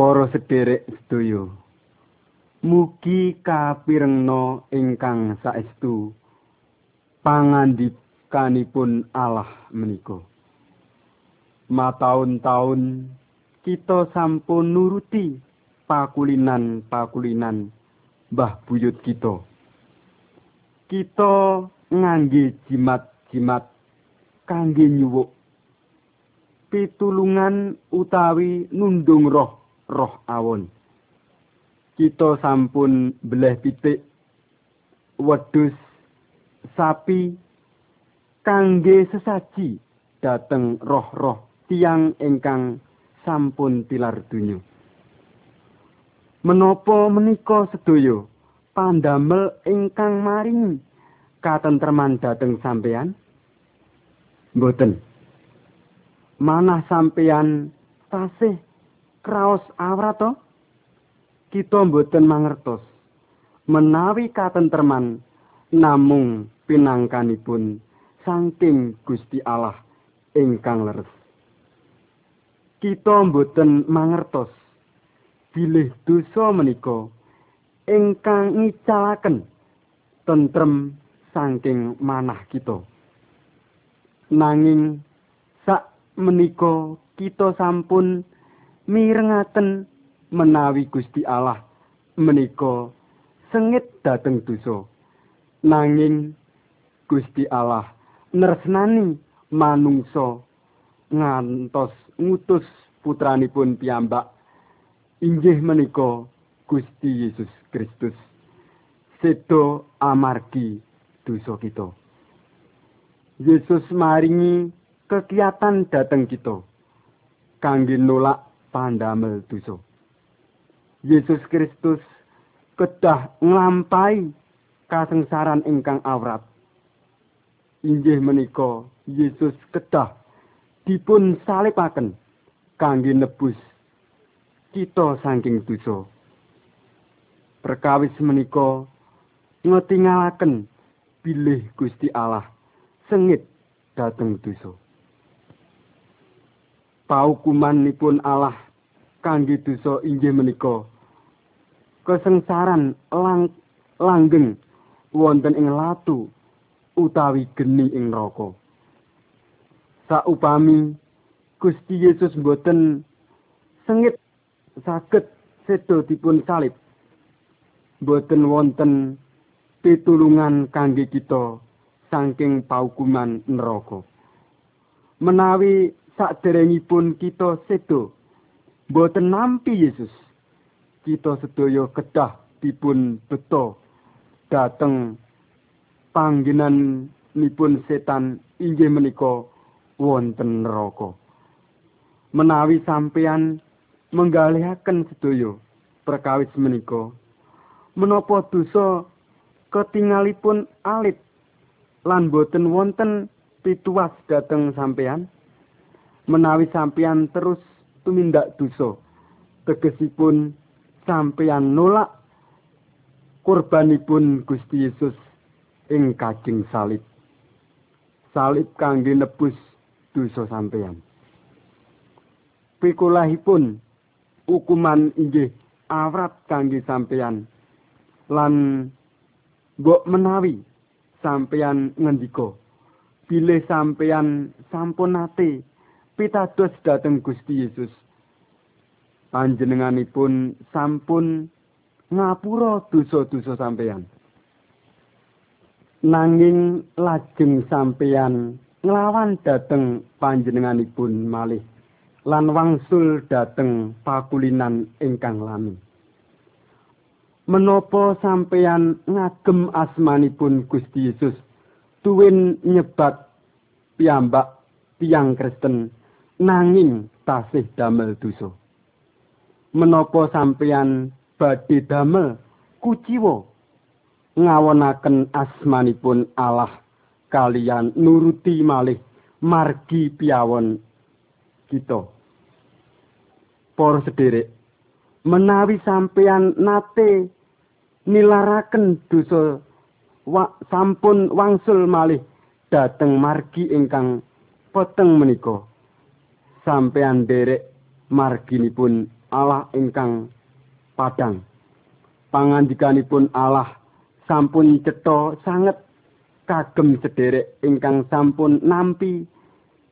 Para sederek sedaya. Mugi kapirengna ingkang saestu pangandikanipun Allah menika. Mataun-taun kita sampun nuruti pakulinan-pakulinan Mbah Buyut kita. Kita ngangge jimat-jimat kangge nyuwuk pitulungan utawi nundung roh roh awon. Kita sampun beleh pitik wedhus sapi kangge sesaji dateng roh-roh tiang ingkang sampun tilar donya. Menapa menika sedaya pandamel ingkang maring katentreman dhateng sampeyan? Mboten. Manah sampeyan tasih kraos awrat to? Kita mboten mangertos menawi katentreman namung pinangkanipun saking Gusti Allah ingkang leres. Kita mboten mangertos bilih dosa menika ingkang ngicalaken tentrem saking manah kita. Nanging sak menika kita sampun mirengaken menawi Gusti Allah menika sengit dhateng dosa. Nanging Gusti Allah nersnani manungsa ngantos ngutus putranipun piyambak. Inggih menika Gusti Yesus Kristus. Sedo amargi dosa kita. Yesus maringi kegiatan dateng kita. Kangge nolak pandamel dosa. Yesus Kristus kedah nglampahi kasengsaran ingkang awrat. Inggih menika Yesus kedah dipun salipaken kangge nebus kita saking dosa. Perkawis menika ngetingalaken bilih Gusti Allah sengit dhateng dosa. Paukumanipun Allah kangge dosa inggih menika. Kesengsaran lang langgeng wonten ing latu utawi geni ing neraka. Saupami Gusti Yesus mboten sengit saged sedo dipun salib mboten wonten pitulungan kangge kita saking paukuman neraka. Menawi saderengipun kita sedo boten nampi Yesus. Kita sedaya kedah dipun beto dateng panggenan nipun setan inggih menika wonten neraka. Menawi sampeyan menggalihaken sedaya perkawis menika menapa dosa ketingalipun alit lan boten wonten pituas dateng sampeyan menawi sampeyan terus tumindak dosa tegesipun sampeyan nolak kurbanipun Gusti Yesus ing kajing salib. Salib kangge nebus dosa sampeyan. Pikulahipun hukuman inggih awrat kangge sampeyan lan mbok menawi sampeyan ngendika bilih sampeyan sampun nate pitados dhateng Gusti Yesus. Panjenenganipun sampun ngapura dosa-dosa sampeyan. Nanging lajeng sampeyan nglawan dhateng panjenenganipun malih lan wangsul dhateng pakulinan ingkang lami. Menapa sampeyan ngagem asmanipun Gusti Yesus tuwin nyebat piyambak tiang Kristen nanging tasih damel dosa. Menapa sampeyan badhe damel kuciwa ngawonaken asmanipun Allah kalian nuruti malih margi piawon kita. Para sederek, menawi sampeyan nate nilaraken dosa wa, sampun wangsul malih dhateng margi ingkang peteng menika. Sampean derek marginipun Allah ingkang padang. Pangandikanipun Allah sampun cetha sanget kagem sederek ingkang sampun nampi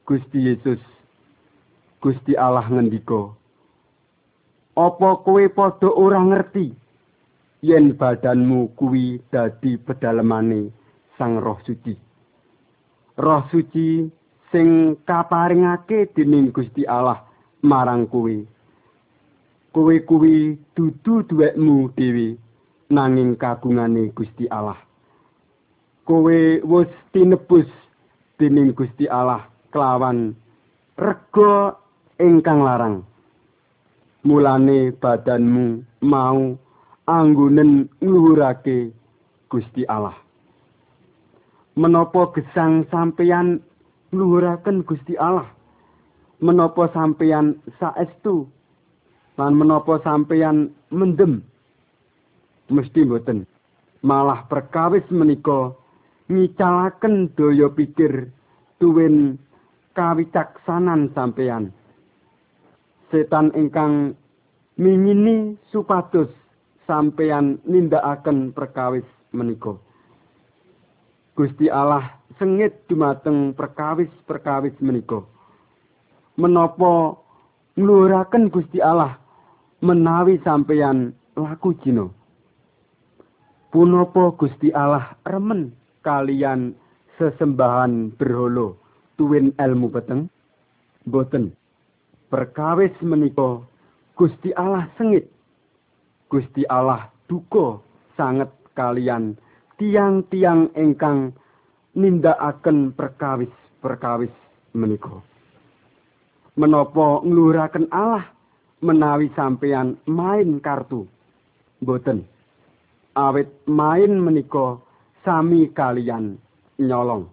Gusti Yesus. Gusti Allah ngendika, "Apa kowe padha ora ngerti yen badanmu kuwi dadi pedalemane Sang Roh Suci?" Roh Suci sing kaparingake dening Gusti Allah marang kowe. Kowe kuwi dudu duwekmu dhewe nanging kagungane Gusti Allah. Kowe wis tinebus dening Gusti Allah kelawan rega ingkang larang. Mulane badanmu mau anggunen ngluhurake Gusti Allah. Menapa gesang sampeyan ngluhuraken Gusti Allah? Menapa sampeyan saestu lan menapa sampeyan mendem? Mesti mboten. Malah perkawis menika ngicalaken daya pikir tuwin kawicaksanan sampeyan. Setan ingkang mingini supados sampeyan nindakaken perkawis menika. Gusti Allah sengit dumateng perkawis-perkawis menika. Menapa ngluhuraken Gusti Allah menawi sampeyan laku jino. Punapa Gusti Allah remen kalian sesembahan berholo tuwin ilmu peteng? Boten. Perkawis menika Gusti Allah sengit. Gusti Allah duka sanget kalian tiang-tiang ingkang nindakaken perkawis-perkawis menika. Menapa ngluraken Allah menawi sampeyan main kartu? Boten. Awit main menika sami kalian nyolong.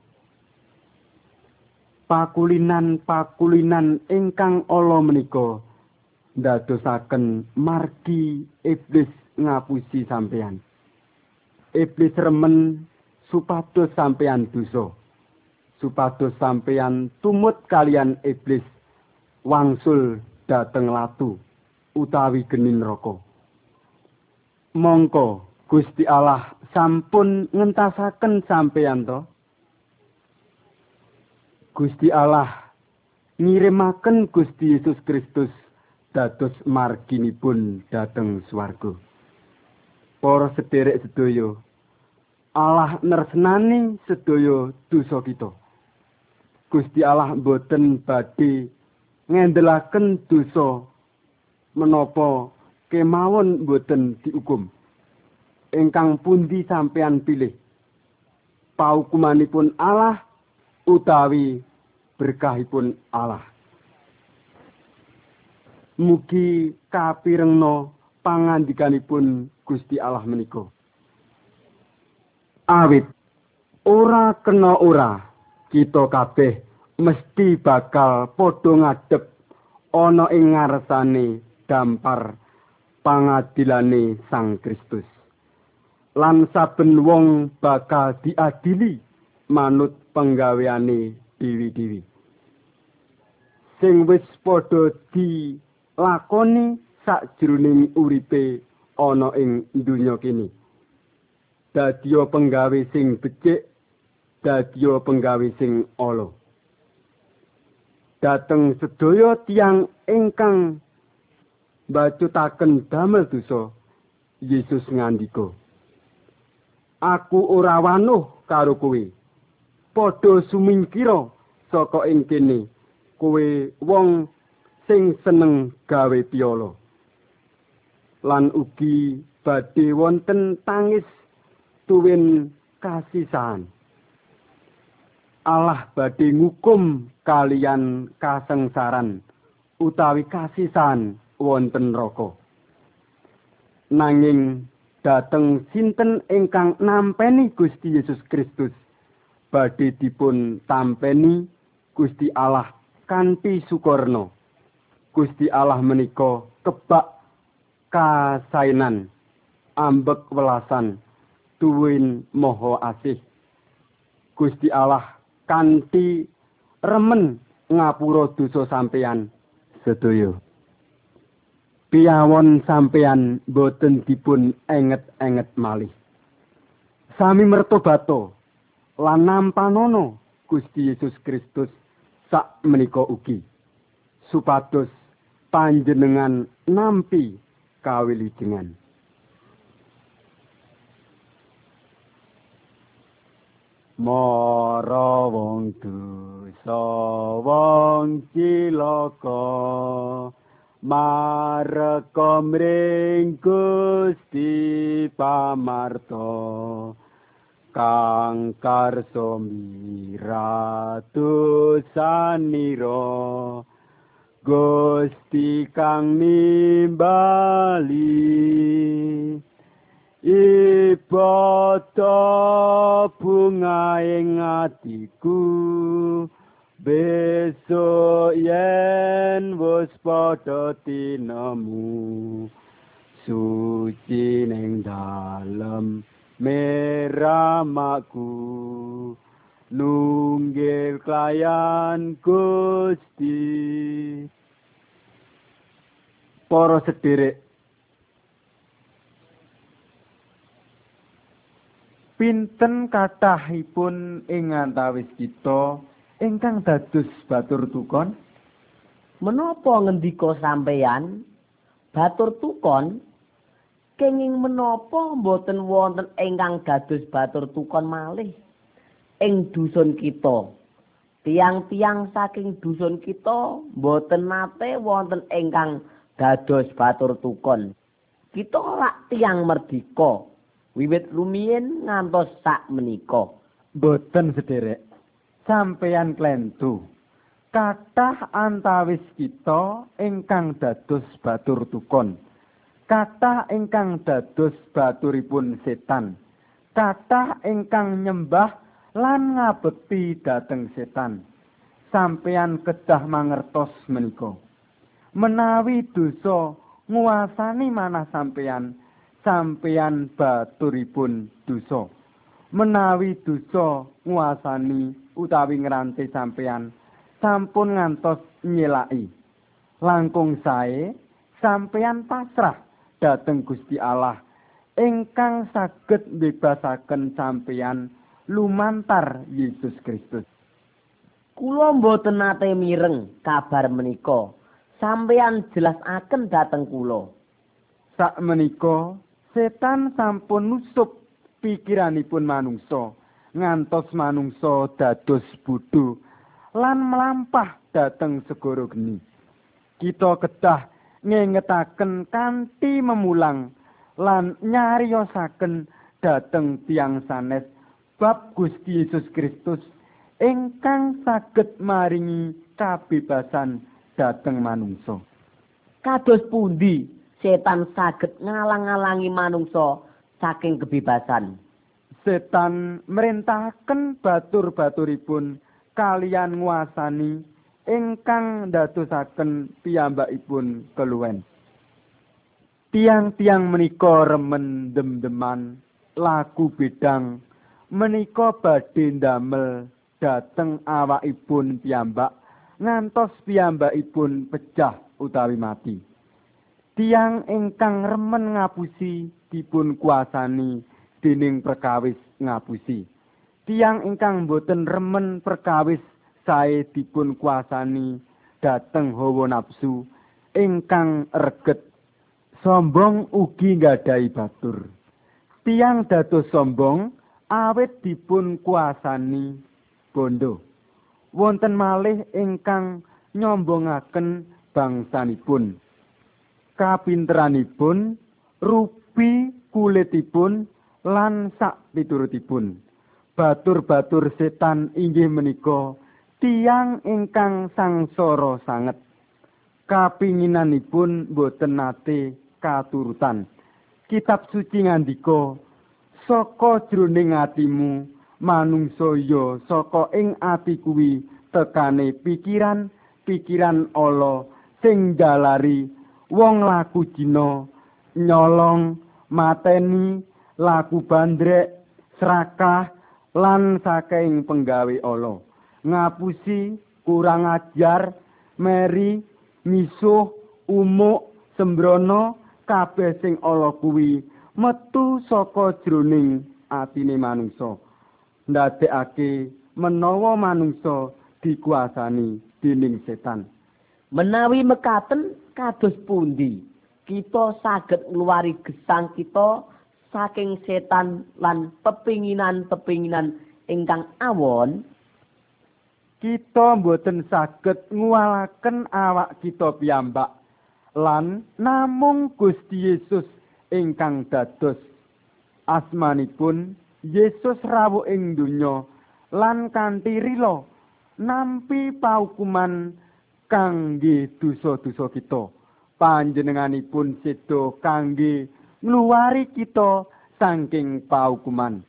Pakulinan-pakulinan ingkang ala menika ndadosaken margi iblis ngapusi sampeyan. Iblis remen supados sampeyan dosa. Supados sampeyan tumut kalian iblis wangsul dateng latu utawi geni neraka. Mongko Gusti Allah sampun ngentasaken sampeyan to. Gusti Allah ngirimaken Gusti Yesus Kristus dados marginipun dateng swarga. Para sederek sedaya Allah nersenani sedaya dosa kita. Gusti Allah boten badhe ngendelaken dosa menapa kemawon boten diukum. Ingkang pundi sampean pilih? Paukumanipun Allah utawi berkahipun Allah. Mugi kapirengno pangandikanipun Gusti Allah menika. Awit. Ora kena ora. Kita kabeh mesti bakal padha ngadep ana ing ngarsane dampar pangadilane Sang Kristus. Lan saben wong bakal diadili manut penggaweane dewi-dewi. Sing wis padha dilakoni sakjroning uripe ana ing donya kene dadiya penggawe sing becik dadiya penggawe sing ala. Dateng sedaya tiang ingkang bacutaken damel dosa Yesus ngandika Aku ora wanuh karo kowe. Padha sumingkira saka ing kene kowe wong sing seneng gawe piolo lan ugi badhe wonten tangis tuwin kasisan. Allah badhe ngukum kalian kasengsaran utawi kasisan wonten neraka. Nanging dateng sinten ingkang nampeni Gusti Yesus Kristus badhe dipun tampeni Gusti Allah kanthi sukurna. Gusti Allah menika kebak kasainan ambek welasan tuwin moho asih Gusti Allah kanthi remen ngapura dosa sampeyan sedaya Piawon sampeyan boten dipun enget-enget malih. Sami mertobato lan nampanono Gusti Yesus Kristus sak menika ugi supados panjenengan nampi kawilijengan. Mara wong dosa wong cilaka mareka mring Gusti pamarta kang karso miratu saniro Gusti kang nimbali ibadah bunga ing atiku. Besok yen wis padha tinemu suci ning dalem meramaku nunggil klayan Gusti. Para sederek pinten kathahipun ing antawis kita ingkang dados batur tukon? Menapa ngendika sampeyan batur tukon? Kenging menapa mboten wonten ingkang dados batur tukon malih? Ing dusun kita tiang-tiang saking dusun kita mboten nate wonten ingkang dados batur tukon. Kita ora tiang merdika wiwit rumiyin ngantos sak menika. Boten sederek. Sampeyan klentu. Kathah antawis kita ingkang dados batur tukon. Kathah ingkang dados baturipun setan. Kathah ingkang nyembah lan ngabekti dhateng setan. Sampeyan kedah mangertos menika. Menawi dosa nguasani manah sampeyan, sampeyan baturipun dosa. Menawi dosa nguasani utawi ngranti sampeyan sampun ngantos nyelaki. Langkung sae sampeyan pasrah dhateng Gusti Allah ingkang saged bebasaken sampeyan lumantar Yesus Kristus. Kula mboten nate mireng kabar menika. Sampeyan jelasaken dhateng kula. Sak menika setan sampun nusup pikiranipun manungsa ngantos manungsa dados bodho lan melampah dhateng segara geni. Kita kedah ngengetaken kanthi memulang lan nyariosaken dhateng tiang sanes bab Gusti Yesus Kristus ingkang saged maringi kabebasan dhateng manungsa. Kados pundi setan saged ngalang-alangi manungsa saking kebebasan. Setan merintahaken batur-baturipun kalian nguasani ingkang ndadosaken piyambakipun keluwen. Tiang-tiang menika remen dem-deman laku bedang menika badhe ndamel dhateng awakipun piyambak ngantos piyambakipun pecah utawi mati. Tiang ingkang remen ngapusi dipun kuasani dening perkawis ngapusi. Tiang ingkang boten remen perkawis sae dipun kuasani dateng hawa nafsu ingkang reget. Sombong ugi nggadahi batur. Tiang dados sombong awet dipun kuasani bondo. Wonten malih ingkang nyombongaken bangsanipun kapinteranipun, rupi kulitipun lan sak piturutipun. Batur-batur setan inggih menika tiang ingkang sangsara sanget. Kapinginanipun boten nate katurutan. Kitab suci ngandika, saka jroning atimu manungsa ya saka ing ati kuwi tekane pikiran pikiran ala sing jalari wong laku dina nyolong mateni laku bandrek serakah lan saking penggawe ala. Ngapusi kurang ajar meri misuh umuk sembrono kabeh sing ala kuwi. Metu saka jroning atine manungsa. Ndadekake menawa manungsa dikuasani dening setan. Menawi mekaten kados pundi? Kita saged ngluwari gesang kita saking setan lan pepinginan-pepinginan ingkang awon. Kita mboten saged nguwalaken awak kita piyambak lan namung Gusti Yesus ingkang dados. Asmanipun Yesus rawuh ing donya lan kanthi rila nampi paukuman kangge dosa-dosa kita. Panjenenganipun seda kangge ngluwari kita saking paukuman.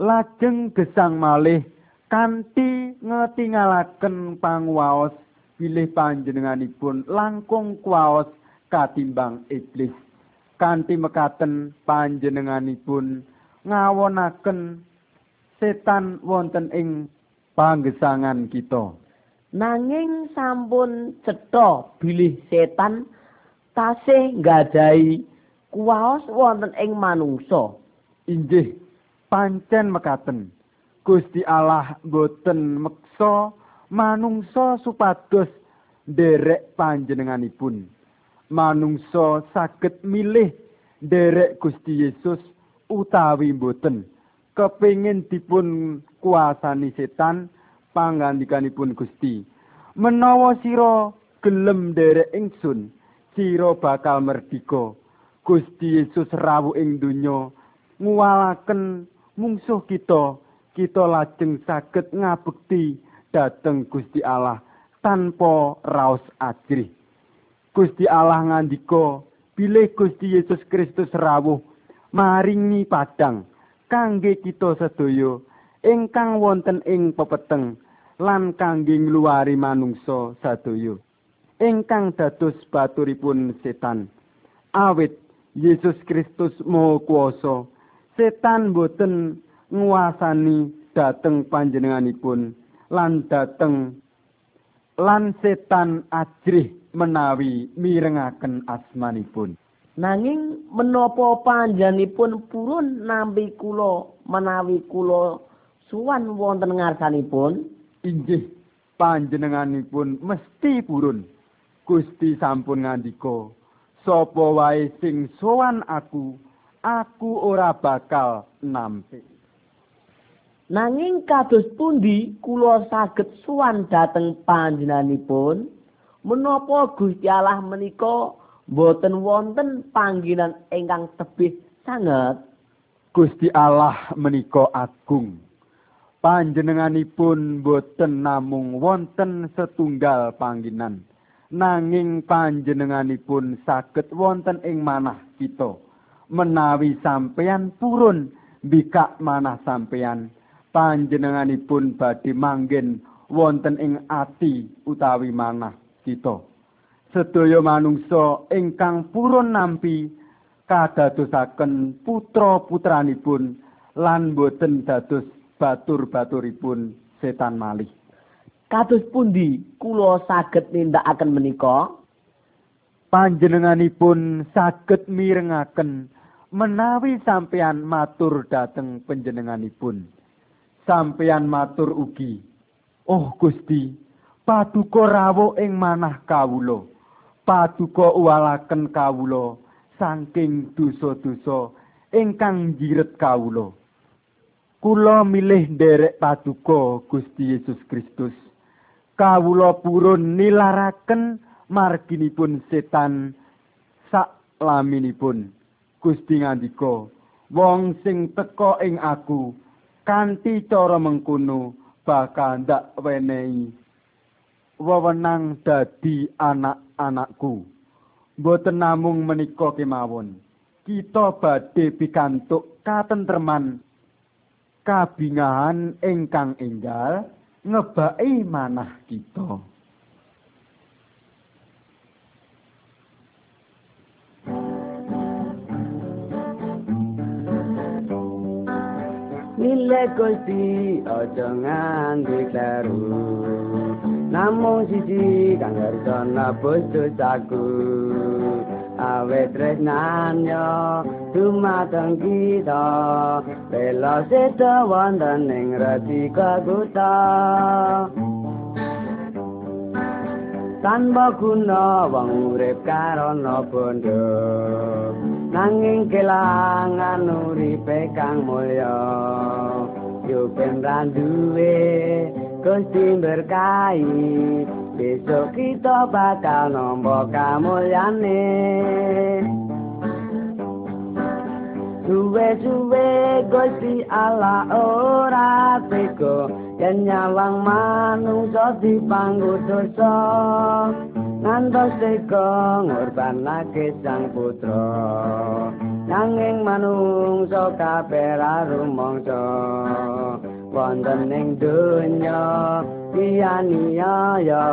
Lajeng gesang malih kanthi ngetingalaken pangwaos bilih panjenenganipun langkung kuwaos katimbang iblis. Kanthi mekaten panjenenganipun ngawonaken setan wonten ing panggesangan kita nanging sampun cetha bilih setan tasih nggadahi kuwaos wonten ing manungsa inggih pancen mekaten Gusti Allah boten meksa manungsa supados nderek panjenenganipun. Manungsa saged milih nderek Gusti Yesus utawi boten. Kepingin dipun kuasani setan pangandikanipun Gusti. Menawa sira gelem nderek ingsun, sira bakal merdika. Gusti Yesus rawuh ing donya nguwalaken mungsuh kita. kita lajeng saged ngabekti dhateng Gusti Allah tanpa raos ajrih. Gusti Allah ngandika, bilih Gusti Yesus Kristus rawuh maringi padang kangge kita sedaya ingkang wonten ing pepeteng lan kangge ngluwari manungsa sadaya ingkang dados baturipun setan. Awit Yesus Kristus Maha Kuwasa, setan boten nguasani dhateng panjenenganipun lan dhateng lan setan ajrih menawi mirengaken asmanipun nanging menapa panjenenganipun purun nampi kula menawi kula suwan wonten ngarsanipun? Inggih panjenenganipun mesti purun. Gusti sampun ngandika sapa wae sing sowan aku aku ora bakal nampi. Nanging kados pundi kula saged suwan dhateng panjenenganipun? Menapa Gusti Allah menika boten wonten panggilan ingkang tebih sanget? Gusti Allah menika agung panjenenganipun boten namung wonten setunggal panggilan nanging panjenenganipun saged wonten ing manah kita menawi sampeyan purun bikak manah sampeyan panjenenganipun badhe manggen wonten ing ati utawi manah kita. Sedaya manungsa ingkang purun nampi kadadosaken putra-putranipun lan boten dados batur-baturipun setan malih. Kados pundi kula saged nindakaken menika? Panjenenganipun saged mirengaken menawi sampeyan matur dhateng panjenenganipun. sampeyan matur ugi oh Gusti paduka rawuh ing manah kawula paduka uwalaken kawula saking dosa-dosa ingkang jiret kawula kula milih nderek paduka Gusti Yesus Kristus. Kawula purun nilaraken marginipun setan sak laminipun Gusti ngandika wong sing teka ing aku kanthi cara mengkono bakal ndak wenehi wewenang dadi anak-anakku. Boten namung menika kemawon. Kita badhe pikantuk katentreman kabingahan ingkang enggal ngebaki manah kita. Lile Gusti aja nganti kleru Namung siji kang ngerti ana dosaku awet tresnanyo dumateng kita. Bela seda wonten ing rati kaguta. Tanpa guna wong urip karana bondo. Nanging kelangan uripe kang mulya. Yo ben randuwe Gusti berkahi besok kita bakal nombo kamulyane. Suwe-suwe Gusti Allah ora teko yen nyawang manungsa dipanggo dosa. Ngantos teko ngorbanake sang putra. Nanging manungsa kabeh rumangsa wonten ing donya pianiaya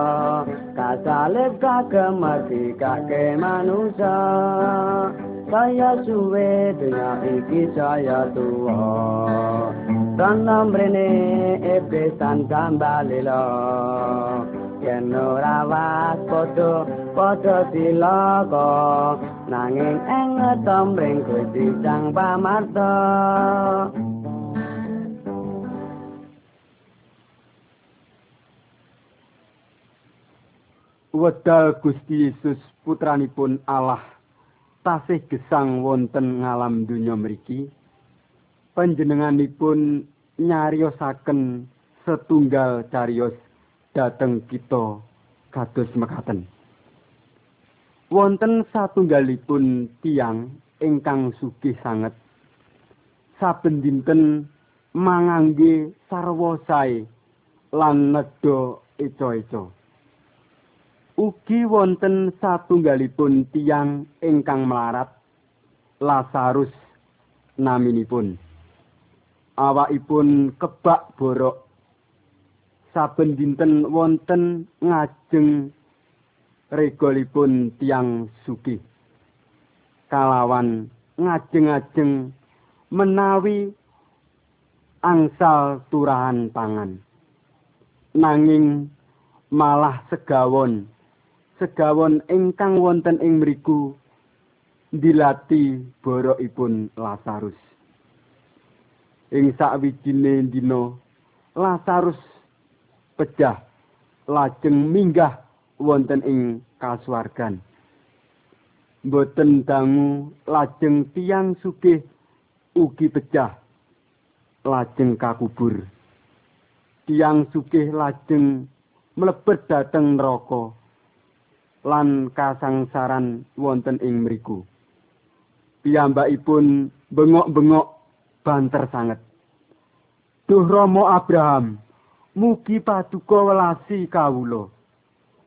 kasalib kagemati kake manusa. Saya suwe dunia iki saya tua tanam rene ebesan kembali lo yen ora was podo podo silaka nanging ing ngetomring Gusti Sang Pamarta wedal Gusti Yesus putranipun Allah. Tasih gesang wonten ngalam donya mriki. Panjenenganipun nyariosaken setunggal carios dhateng kita kados mekaten. Wonten satunggalipun tiang ingkang sugih sanget. Saben dinten mangangge sarwa sae lan nedha eco-eco ugi wonten satunggalipun tiang ingkang melarat Lazarus naminipun. Awakipun kebak borok. Saben dinten wonten ngajeng regolipun tiang sugih. Kalawan ngajeng-ajeng menawi angsal turahan pangan. Nanging malah segawon segawon ingkang wonten ing mriku dilati borokipun Lazarus. Ing sakwijine dina Lazarus pejah lajeng minggah wonten ing kasuwargan. Boten dangu lajeng tiang sugih ugi pejah lajeng kakubur. Tiang sugih lajeng mlebet dhateng neraka. Lan kasangsaran wonten ing mriku. Piyambakipun bengok-bengok banter sanget. Duh Rama Abraham, mugi paduka welasi kawula.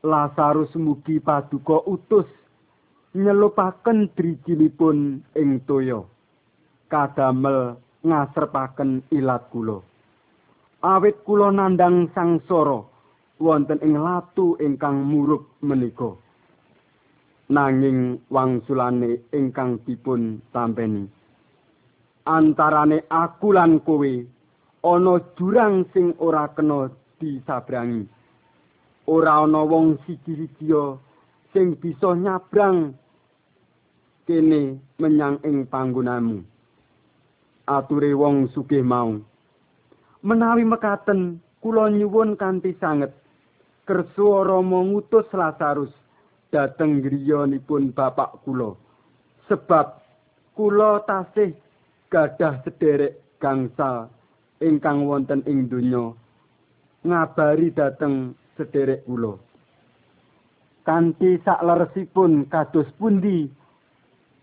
Lazarus mugi paduka utus nyelupaken drijinipun ing toya. Kadamel ngasrepaken ilat kula. Awit kula nandang sangsara wonten ing latu ingkang murub menika. Nanging wangsulane ingkang dipun tampeni. Antarane aku lan kowe ana jurang sing ora kena disabrangi. Ora ana wong siji-sijiya sing bisa nyabrang kene menyang ing panggonamu. Ature wong sugih mau. Menawi mekaten kula nyuwun kanthi sanget. Kersa Rama ngutus Lazarus dhateng griyanipun bapak kula. Sebab kula tasih gadah sederek gangsa ingkang wonten ing donya ngabari dhateng sederek kula. Kanthi sakleresipun kados pundi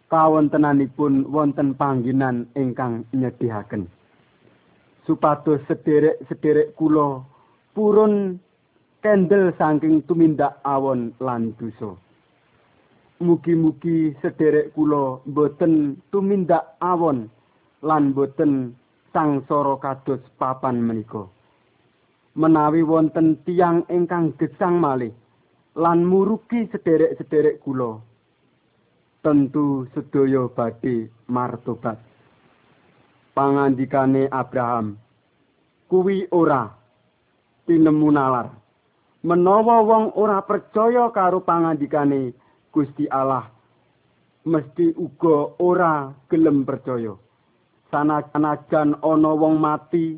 kawontenanipun wonten panggenan ingkang nyedihaken supados sederek-sederek kula purun kendel saking tumindak awon lan dosa. Mugi-mugi sederek kula boten tumindak awon lan boten sangsara kados papan menika. Menawi wonten tiang ingkang gesang malih lan murugi sederek-sederek kula, tentu sedaya badhe martobat. Pangandikane Abraham kuwi ora tinemu nalar. Menawa wong ora percaya karo pangandikane Gusti Allah mesti uga ora gelem percaya. Sanajan ana wong mati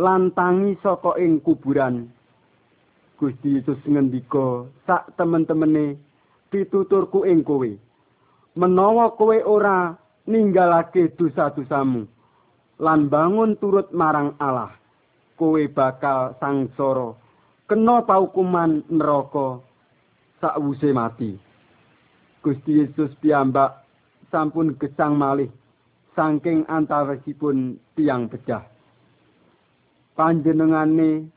lan tangi saka ing kuburan. Gusti Yesus ngendika sak temen-temene pituturku ing kowe. Menawa kowe ora ninggalake dosa-dosamu lan bangun turut marang Allah kowe bakal sangsara kena paukuman neraka sakwuse mati Gusti Yesus piyambak sampun gesang malih saking antawisipun tiang pecah. Panjenengane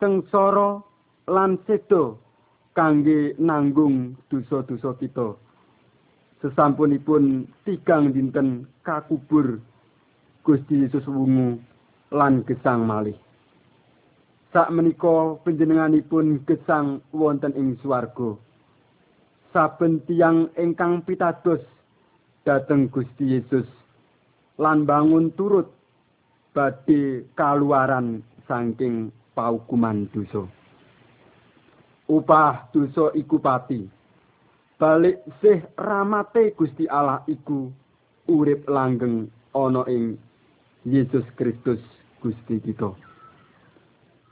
sengsara lan sedo kangge nanggung dosa-dosa kita. Sesampunipun tigang dinten kakubur Gusti Yesus wungu lan gesang malih. Sak menika panjenenganipun gesang wonten ing swarga. saben tiang ingkang pitados dhateng Gusti Yesus lan bangun turut badhe kaluaran saking paukuman dosa. Upah dosa iku pati. Balik sih ramate Gusti Allah iku urip langgeng ana ing Yesus Kristus Gusti kita.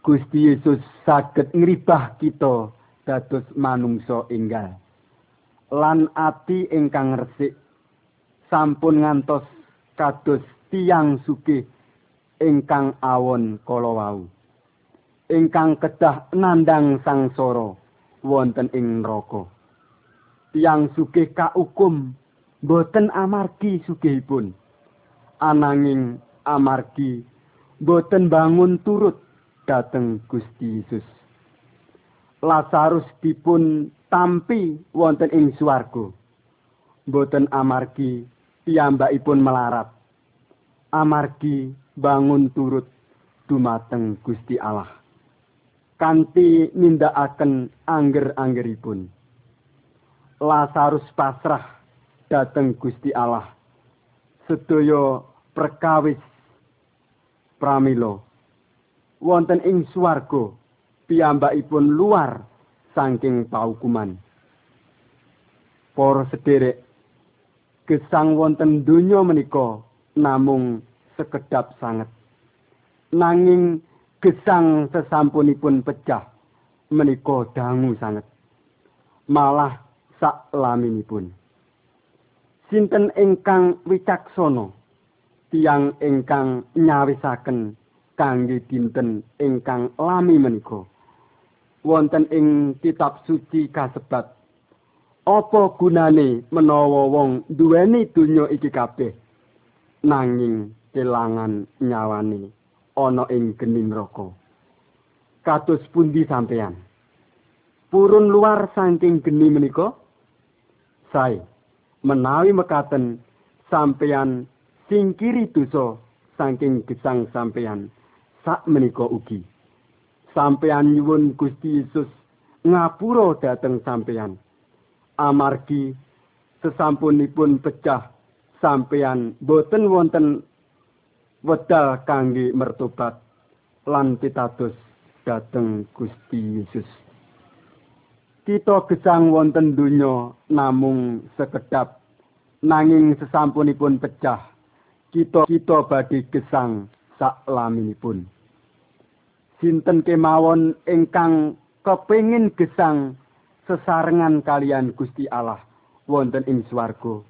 Gusti Yesus saged ngribah kita dados manungsa enggal. lan ati ingkang resik sampun ngantos kados tiang sugih ingkang awon kala wau. Ingkang kedah nandang sangsara wonten ing neraka. Tiang sugih kaukum boten amargi sugihipun. Ananging amargi boten bangun turut dateng Gusti Yesus Lazarus dipun tampi wonten ing swarga. Boten amargi piyambakipun melarat. Amargi bangun turut dumateng Gusti Allah. Kanti nindakaken angger-anggeripun. Lazarus pasrah dateng Gusti Allah. Sedaya perkawis pramila wonten ing swarga piyambakipun luar saking paukuman. Para sederek, gesang wonten donya menika namung sekedap sanget. Nanging gesang sesampunipun pecah menika dangu sanget. Malah sak laminipun. Sinten ingkang wicaksana tiang ingkang nyawisaken kangge dinten ingkang lami menika. wonten ing kitab suci kasebat apa gunane menawa wong duweni donya iki kabeh? Nanging kelangan nyawane ana ing geni neraka. Kados pundi sampeyan? Purun luar saking geni menika. Sae menawi mekaten sampeyan singkiri dosa saking gesang sampeyan sak menika ugi. Sampeyan nyuwun Gusti Yesus ngapura dhateng sampeyan. Amargi sesampunipun pecah sampeyan boten wonten wedal kangge mertobat lan pitados dhateng Gusti Yesus. Kita gesang wonten donya namung sekedap nanging sesampunipun pecah kita kita badhe gesang sak laminipun sinten kemawon ingkang kepingin gesang sesarengan kalian Gusti Allah wonten ing swarga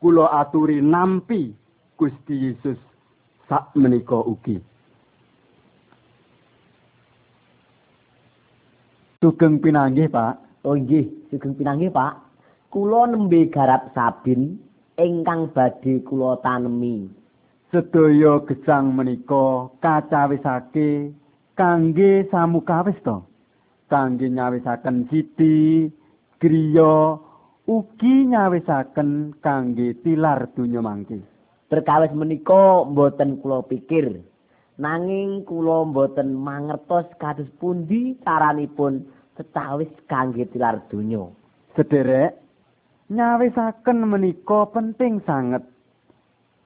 kula aturi nampi Gusti Yesus sak menika ugi Sugeng pinanggih, Pak. Oh nggih, sugeng pinanggih, Pak. Kula nembe garap sabin ingkang badhe kula tanemi. Sedaya gesang menika kacawisake kangge samukawis to? Kangge nyawisaken siti griya ugi nyawisaken kangge tilar donya mangke. Perkawis menika mboten kula pikir. Nanging kula mboten mangertos kados pundi caranipun tetawis kangge tilar donya. Sederek nyawisaken menika penting sanget.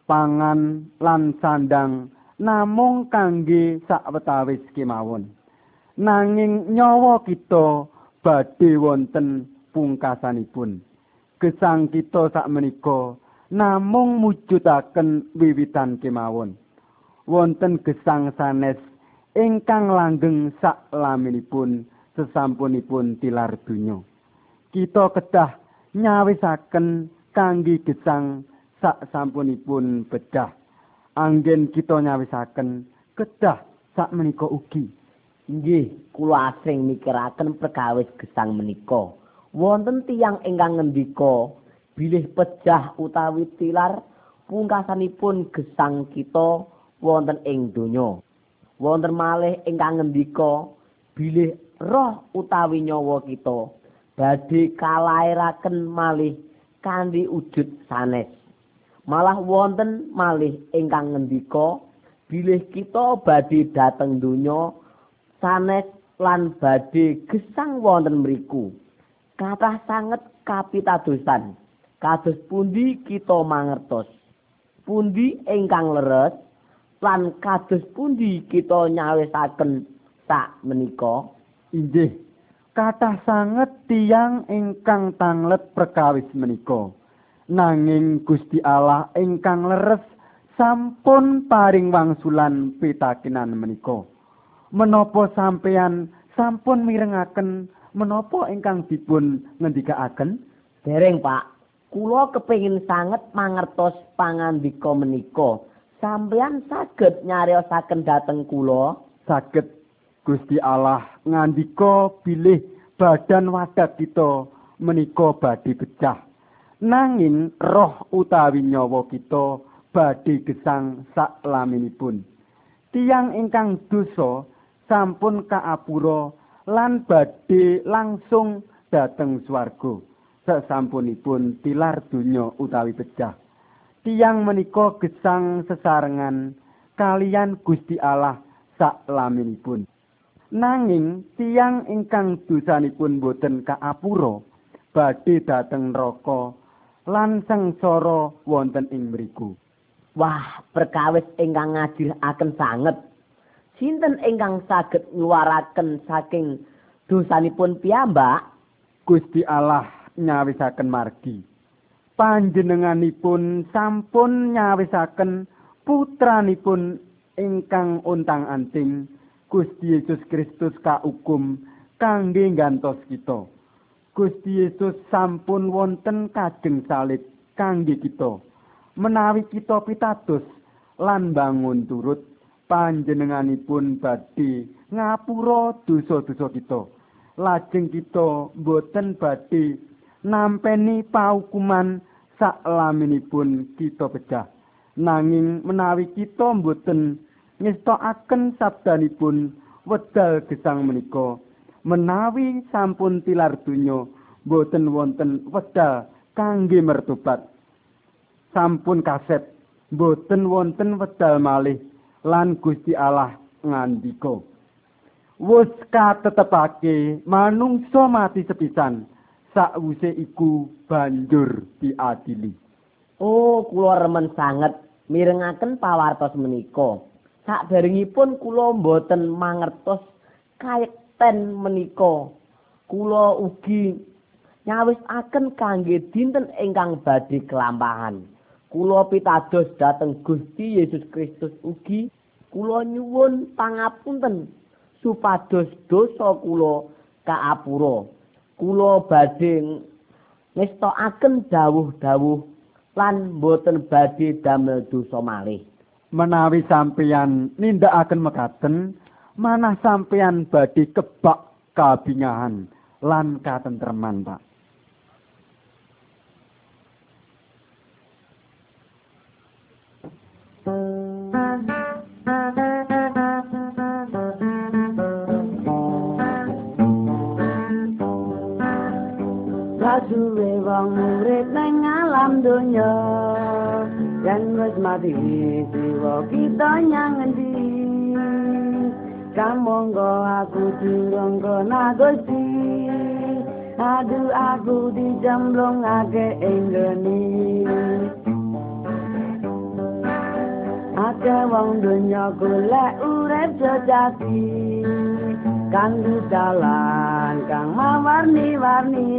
Pangan lan sandang namung kangge sawetawis kemawon. Nanging nyawa kita badhe wonten pungkasanipun. Gesang kita sakmenika namung mujudaken wiwitan kemawon. Wonten gesang sanes ingkang langgeng saklaminipun sesampunipun tilar donya. Kita kedah nyawisaken kangge gesang sak sampunipun bedah anggen kita nyawisaken kedah sak menika ugi Nggih, kula asring mikiraken perkawis gesang menika. Wonten tiyang ingkang ngendika bilih pejah utawi tilar pungkasanipun gesang kita wonten ing donya. Wonten malih ingkang ngendika bilih roh utawi nyawa kita badhe kalairaken malih kanthi wujud sanes. Malah wonten malih ingkang ngendika bilih kita badhe dhateng donya sanes lan badhe gesang wonten mriku. Kathah sanget kapitadosan. Kados pundi kita mangertos? Pundi ingkang leres lan kados pundi kita nyawisaken sak menika? Inggih, kathah sanget tiyang ingkang tanglet perkawis menika. Nanging Gusti Allah ingkang leres sampun paring wangsulan pitakinan menika. menapa sampeyan sampun mirengaken menapa ingkang dipun ngendikaaken? Dereng Pak. Kula kepengin sanget mangertos pangandika menika. Sampeyan saged nyariosaken dhateng kula? Saged. Gusti Allah ngandika bilih badan wadah kita menika badhe pecah nanging roh utawi nyawa kita badhe gesang sak laminipun. Tiyang ingkang dosa sampun kaapura lan badhe langsung dhateng swarga. Sasampunipun tilar donya utawi pecah. Tiyang menika gesang sesarengan kalian Gusti Allah sak laminipun. Nanging tiyang ingkang dosanipun boten kaapura badhe dhateng neraka lan sengsara wonten ing mriku. Wah perkawis ingkang ngajiraken sanget. Sinten ingkang saged nyuwaraken saking dosanipun piyambak? Gusti Allah nyawisaken margi. Panjenenganipun sampun nyawisaken putranipun ingkang untang-anting Gusti Yesus Kristus kaukum kangge gantos kita Gusti Yesus sampun wonten kajeng salib kangge kita menawi kita pitados lan bangun turut panjenenganipun badhe ngapura dosa-dosa kita. Lajeng kita boten badhe nampeni paukuman saklaminipun kita pecah. Nanging menawi kita boten ngestokaken sabdanipun wedal gesang menika, menawi sampun tilar donya boten wonten wedal kangge mertobat. Sampun kaset boten wonten wedal malih lan Gusti Allah ngandika. Wis katetepake manungsa mati sepisan sakwise iku banjur diadili. Oh kula remen sanget mirengaken pawartos menika. Sakderengipun kula mboten mangertos kayekten menika. Kula ugi nyawisaken kangge dinten ingkang badhe kelampahan kula pitados dhateng Gusti Yesus Kristus ugi kula nyuwun pangapunten supados dosa kula kaapura. Kula badhe ngestokaken dawuh-dawuh lan boten badhe damel dosa malih. Menawi sampeyan nindakaken mekaten manah sampeyan badhe kebak kabingahan lan katentreman Pak. Sasuwe wong urip nang alam donya Yen wis mati siwa kita nyang endi Kamonggo aku dironggo nagosi. Aduh aku dijamblong ake enggeni Ake wong donya golek urip sejati Kang dalan kang mawarni-warni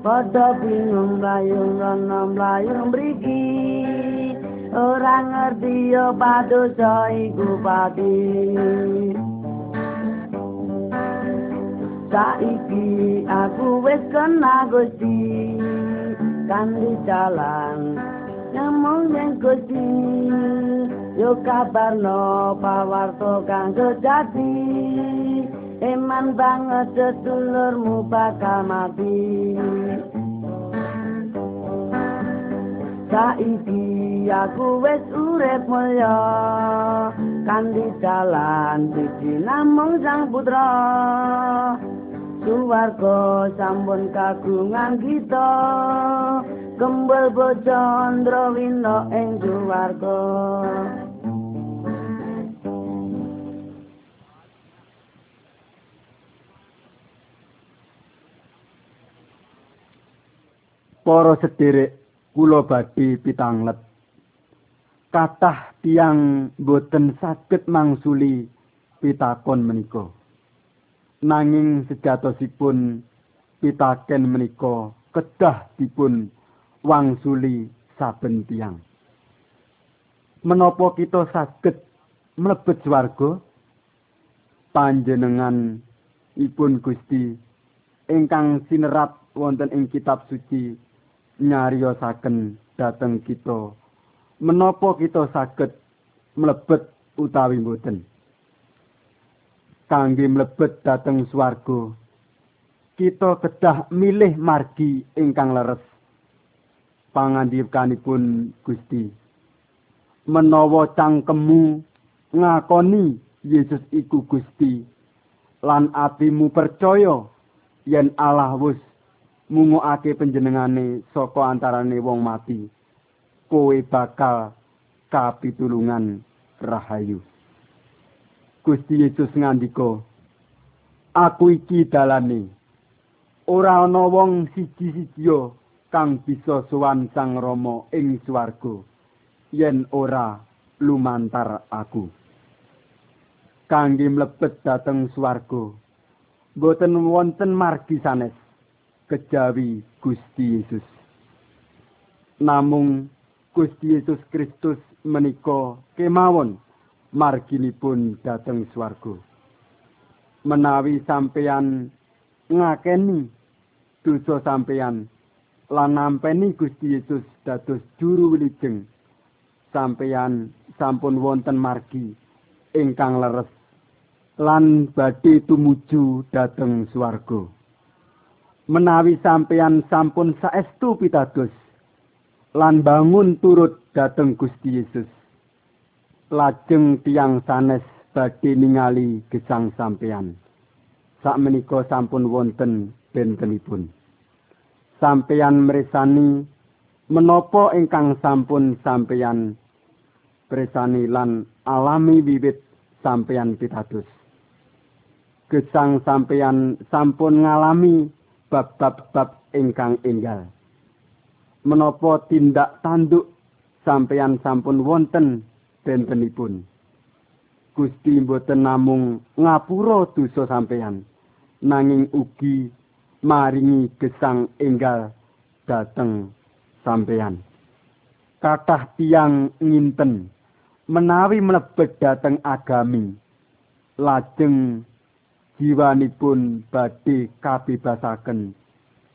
padha bingung mlayu ana mlayu mriki ora ngerti yo padosa iku pati saiki aku wis kena Gusti kan di jalan nyamong yang Gusti. Yo kabarno pawarto kang sejati eman banget sedulurmu bakal mati saiki aku wis urip mulya kan di jalan siji namung sang putra. Suwarga sampun kagungan kita kembal bocandra wina ing suwarga. Para sederek kula badhe pitanglet kathah tiang boten saged mangsuli pitakon menika nanging sejatosipun pitaken menika kedah dipun wangsuli saben tiang. Menapa kita saged mlebet swarga? Panjenengan ipun Gusti ingkang sinerat wonten ing kitab suci nyariosaken dhateng kita. Menapa kita saged mlebet utawi mboten? kangge mlebet dhateng swarga kita kedah milih margi ingkang leres pangandikanipun Gusti menawa cangkemmu ngakoni Yesus iku Gusti lan atimu percaya yen Allah wis mungokake panjenengane saka antarane wong mati. Kowe bakal kapitulungan rahayu. Gusti Yesus ngandika Aku iki dalane. Ora ana wong siji-sijiya kang bisa sowan Sang Rama ing swarga. Yen ora lumantar aku. Kangge mlebet dhateng swarga boten wonten margi sanes kejawi Gusti Yesus namung Gusti Yesus Kristus menika kemawon marginipun dhateng swarga. Menawi sampeyan ngakeni dosa sampeyan lan nampeni Gusti Yesus dados juru wilujeng, sampeyan sampun wonten margi ingkang leres lan badhe tumuju dhateng swarga. Menawi sampeyan sampun saestu pitados lan bangun turut dhateng Gusti Yesus. Lajeng tiang sanes badhe ningali gesang sampeyan. Sak menika sampun wonten bentenipun. Sampeyan mresani menapa ingkang sampun sampeyan presani lan alami wiwit sampeyan pitados. Gesang sampeyan sampun ngalami bab-bab ingkang enggal menapa tindak tanduk sampeyan sampun wonten bentenipun. Gusti mboten namung ngapura dosa sampeyan, nanging ugi maringi gesang enggal dateng sampeyan. Kathah tiang nginten menawi mlebet dateng agami, lajeng jiwanipun badhe kabebasaken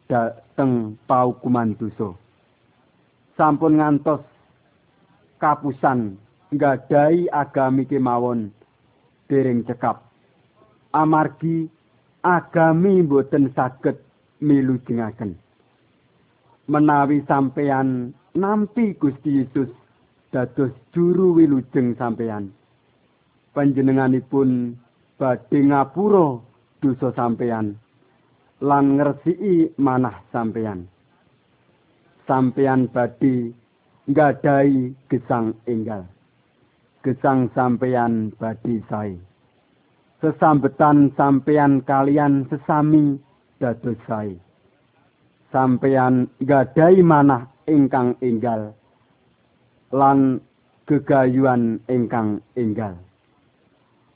dateng paukuman dosa. Sampun ngantos kapusan nggadahi agami kemawon dereng cekap. Amargi agami boten saged milujengaken. Menawi sampeyan nampi Gusti Yesus dados juru wilujeng sampeyan. Panjenenganipun badhe ngapura dosa sampeyan lan ngresiki manah sampeyan sampeyan badhe nggadahi gesang enggal gesang sampeyan badi sae. Sesambetan sampeyan kalian sesami dados sae. Sampeyan gadai manah ingkang enggal lan gegayuan ingkang enggal.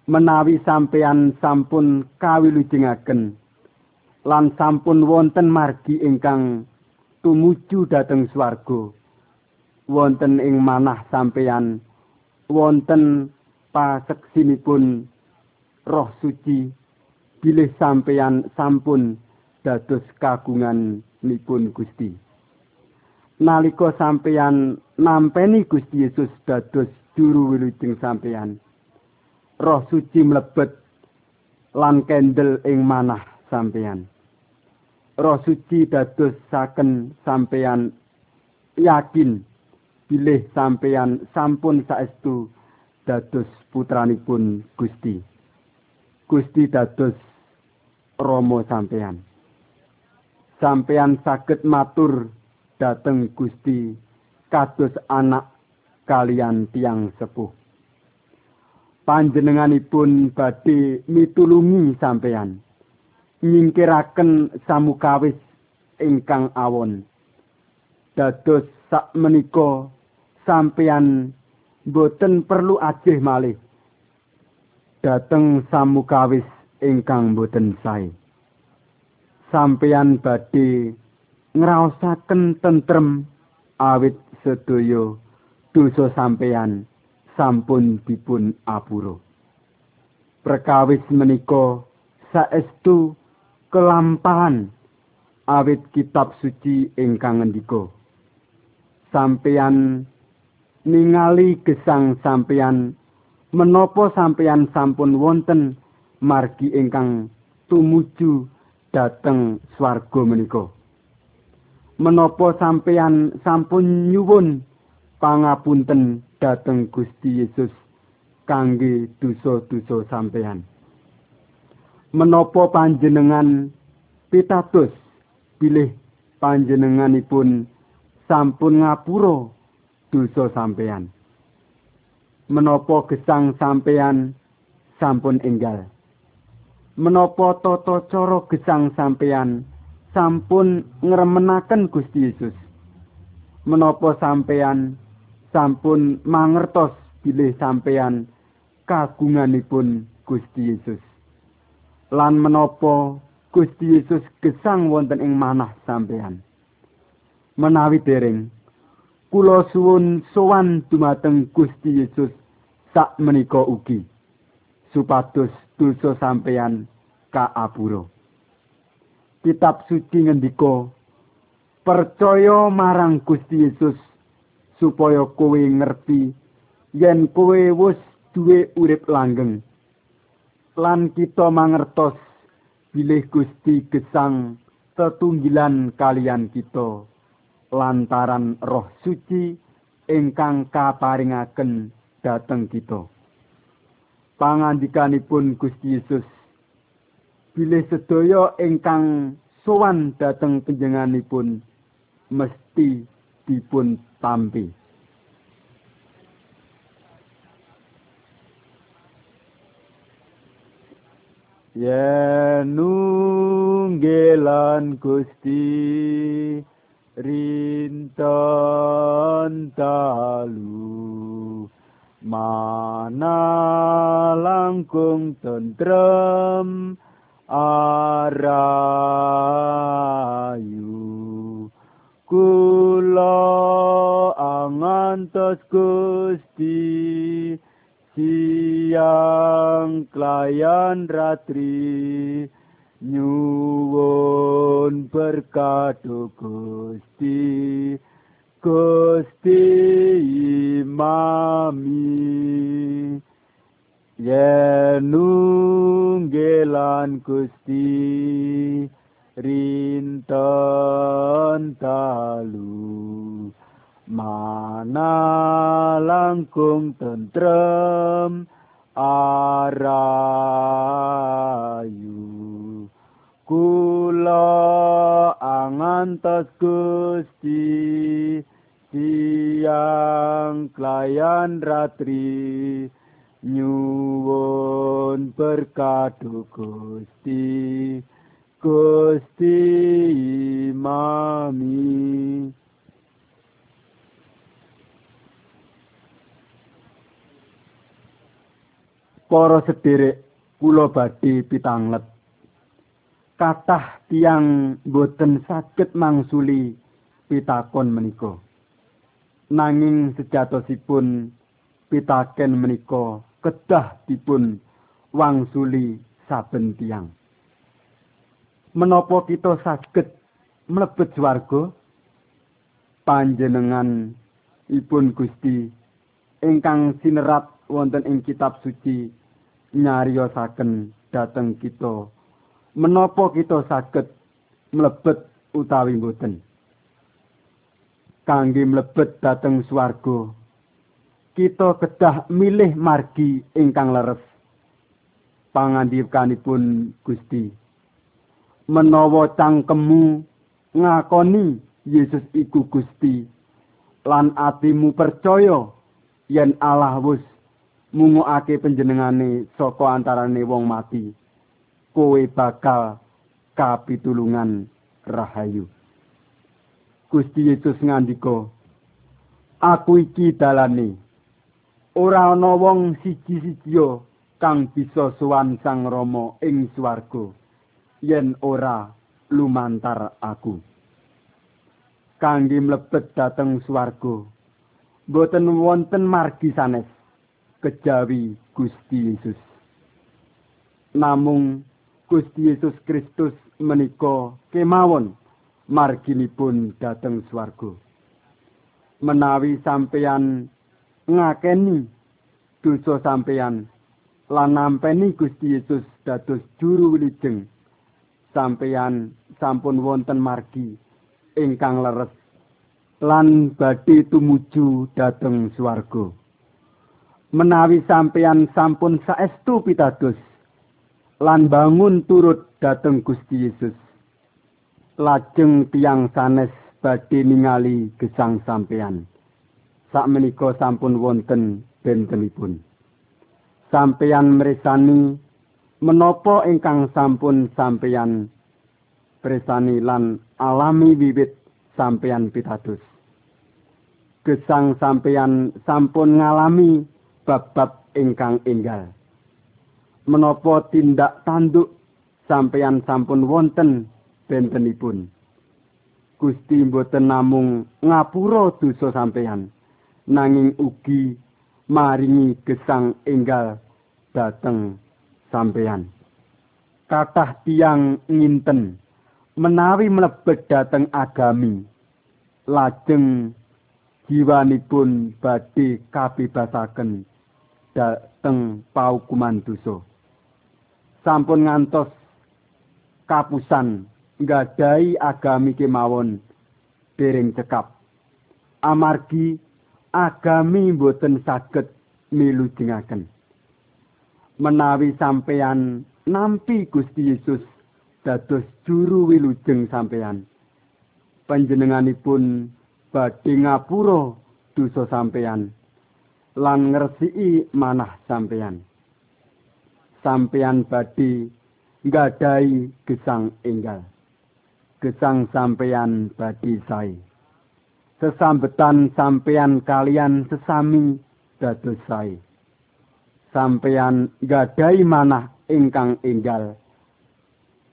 Menawi sampeyan sampun kawilujengaken lan sampun wonten margi ingkang tumuju dhateng swarga. Wonten ing manah sampeyan wonten paseksinipun roh suci bilih sampeyan sampun dados kagungan nipun Gusti. Nalika sampeyan nampeni Gusti Yesus dados juru wilujeng sampeyan roh suci mlebet lan kendel ing manah sampeyan roh suci dados saken sampeyan yakin bilih sampeyan sampun saestu dados putranipun Gusti Gusti dados Romo sampeyan. Sampeyan saged matur dhateng Gusti kados anak kalian tiang sepuh. Panjenenganipun badhe mitulungi sampeyan. Nyingkiraken samukawis ingkang awon. Dados sak menika sampeyan boten perlu ajih malih. Dateng samukawis ingkang boten sae. Sampeyan badhe ngraosaken tentrem awit sedaya dosa sampeyan sampun dipun apura. Perkawis menika saestu kelampahan awit kitab suci ingkang ngendika. Sampeyan ningali gesang sampeyan menapa sampeyan sampun wonten margi ingkang tumuju dhateng swarga menika menapa sampeyan sampun nyuwun pangapunten dhateng Gusti Yesus kangge dosa-dosa sampeyan. Menapa panjenengan pitados bilih panjenenganipun sampun ngapura dosa sampeyan? Menapa gesang sampeyan sampun enggal? Menapa tata cara gesang sampeyan sampun ngremenaken Gusti Yesus? Menapa sampeyan sampun mangertos bilih sampeyan kagunganipun Gusti Yesus lan menapa Gusti Yesus gesang wonten ing manah sampeyan menawi dereng kula suwun sowan dumateng Gusti Yesus sak menika ugi supados dosa sampeyan kaapura. Kitab suci ngendika, percaya marang Gusti Yesus supaya kowe ngerti yen kowe wis duwe urip langgeng. Lan kita mangertos bilih Gusti gesang tetunggilan kalian kita lantaran roh suci ingkang kaparingaken dhateng kita. pangandikanipun Gusti Yesus bilih sedaya ingkang sowan dhateng panjenenganipun mesti dipun tampi. Yenunggelan Gusti rinton talu. Mana langkung tentrem arayu kula angantos gusti siang klayan ratri nyuwun berkat gusti. Gusti imami yenunggelan Gusti rinten talu mana langkung tentrem arayu. Kula angantos Gusti siang klayan ratri nyuwun berkat Gusti Gusti mami Para sederek kula badhe pitanglet. Kathah tiang boten saged mangsuli pitakon menika. Nanging sejatosipun pitaken menika kedah dipun wangsuli saben tiang menapa kita saged mlebet swarga? Panjenengan ipun Gusti ingkang sinerat wonten ing kitab suci nyariosaken dhateng kita. Menapa kita saged mlebet utawi boten kangge mlebet dhateng swarga kita kedah milih margi ingkang leres. Pangandikanipun Gusti menawa cangkemmu ngakoni Yesus iku Gusti. Lan atimu percaya yen Allah wis mungokake panjenengane saka antarane wong mati kowe bakal kapitulungan rahayu. Gusti Yesus ngandika Aku iki dalane. Ora ana wong siji-siji kang bisa sowan Sang Rama ing swarga yen ora lumantar aku. Kangge mlebet dhateng swarga boten wonten margi sanes kejawi Gusti Yesus. Namung Gusti Yesus Kristus menika kemawon marginipun dhateng swarga. Menawi sampeyan ngakeni dosa sampeyan lan nampeni Gusti Yesus dados juru wilujeng sampeyan sampun wonten margi ingkang leres lan badhe tumuju dhateng swarga. Menawi sampeyan sampun saestu pitados lan bangun turut dhateng Gusti Yesus lajeng tiang sanes badhe ningali gesang sampeyan. Sakmenika sampun wonten bentenipun. Sampeyan mresani menapa ingkang sampun sampeyan presani lan alami wiwit sampeyan pitados. Gesang sampeyan sampun ngalami bab-bab ingkang enggal. Menapa tindak tanduk sampeyan sampun wonten bentenipun. Gusti mboten namung ngapura dosa sampeyan, nanging ugi maringi gesang enggal dateng sampeyan. Kathah tiang nginten menawi mlebet dhateng agami lajeng jiwanipun badhe kabebasaken dhateng paukuman dosa. Sampun ngantos kapusan nggadahi agami kemawon dereng cekap. Amargi agami boten saged milujengaken menawi sampeyan nampi Gusti Yesus dados juru wilujeng sampeyan. Panjenenganipun badhe ngapura dosa sampeyan lan ngresiki manah sampeyan. Sampeyan badhe nggadahi gesang enggal. Gesang sampeyan badhe sae. Sesambetan sampeyan kalian sesami dados sae. Sampeyan nggadahi manah ingkang enggal.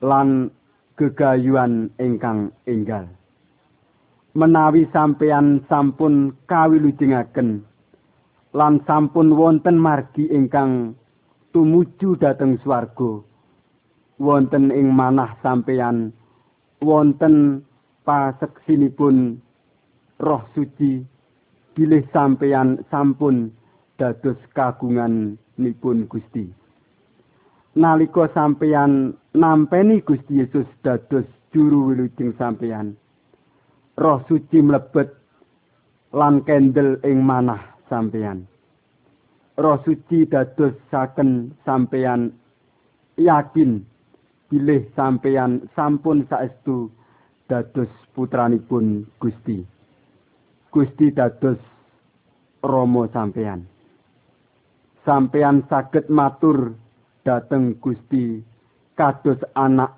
lan gegayuan ingkang enggal. Menawi sampeyan sampun kawilujengaken lan sampun wonten margi ingkang tumuju dhateng swarga. Wonten ing manah sampeyan wonten paseksinipun Roh Suci bilih sampeyan sampun dados kagungan nipun Gusti. nalika sampeyan nampeni Gusti Yesus dados juru wilujeng sampeyan roh suci mlebet lan kendel ing manah sampeyan. Roh suci dados saken sampeyan yakin bilih sampeyan sampun saestu dados putranipun Gusti. Gusti dados Romo sampeyan sampeyan saged matur dateng Gusti kados anak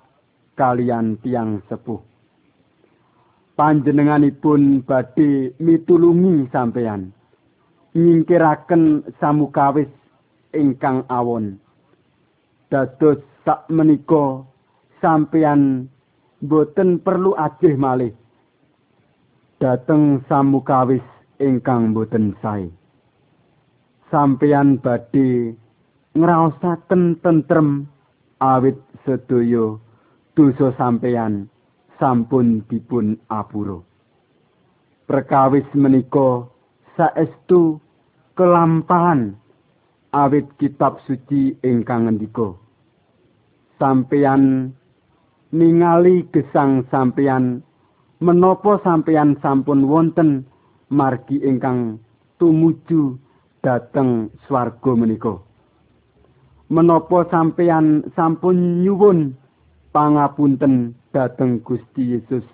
kalian tiang sepuh. Panjenenganipun badhe mitulungi sampeyan. Nyingkiraken samukawis ingkang awon. Dados sak menika sampeyan boten perlu ajih malih dateng samukawis ingkang boten sae sampeyan badhe ngraosaken tentrem awit sedaya dosa sampeyan sampun dipun apura. Perkawis menika saestu kelampahan awit kitab suci ingkang ngendika. Sampeyan ningali gesang sampeyan menapa sampeyan sampun wonten margi ingkang tumuju dhateng swarga menika menapa sampeyan sampun nyuwun pangapunten dhateng Gusti Yesus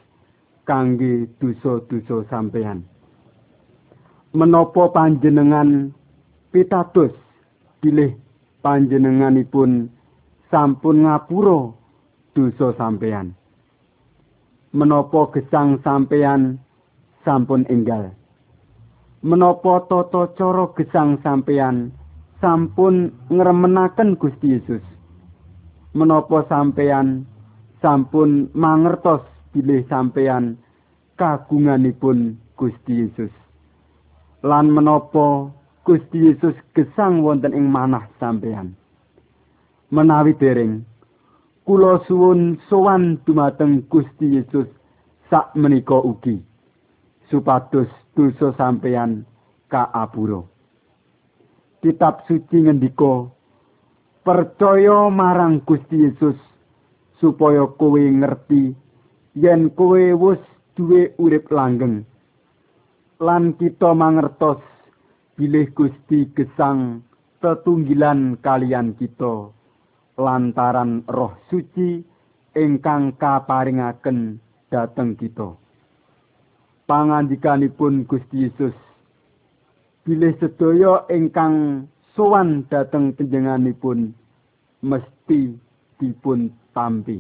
kangge dosa-dosa sampeyan menapa panjenengan pitados bilih panjenenganipun sampun ngapura dosa sampeyan. Menapa gesang sampeyan sampun enggal. Menapa tata cara gesang sampeyan sampun ngremenaken Gusti Yesus. Menapa sampeyan sampun mangertos bilih sampeyan kagunganipun Gusti Yesus. Lan menapa Gusti Yesus gesang wonten ing manah sampeyan. Menawi dereng kula suwun sowan dumateng Gusti Yesus sak menika ugi supados dosa sampeyan kaapura. Kitab suci ngendika percaya marang Gusti Yesus supaya kowe ngerti yen kowe wis duwe urip langgeng lan kita mangertos bilih Gusti gesang tetunggilan kalian kita lantaran roh suci ingkang kaparingaken dhateng kita pangandikanipun Gusti Yesus. Bilih sedaya ingkang sowan dhateng panjenenganipun mesti dipun tampi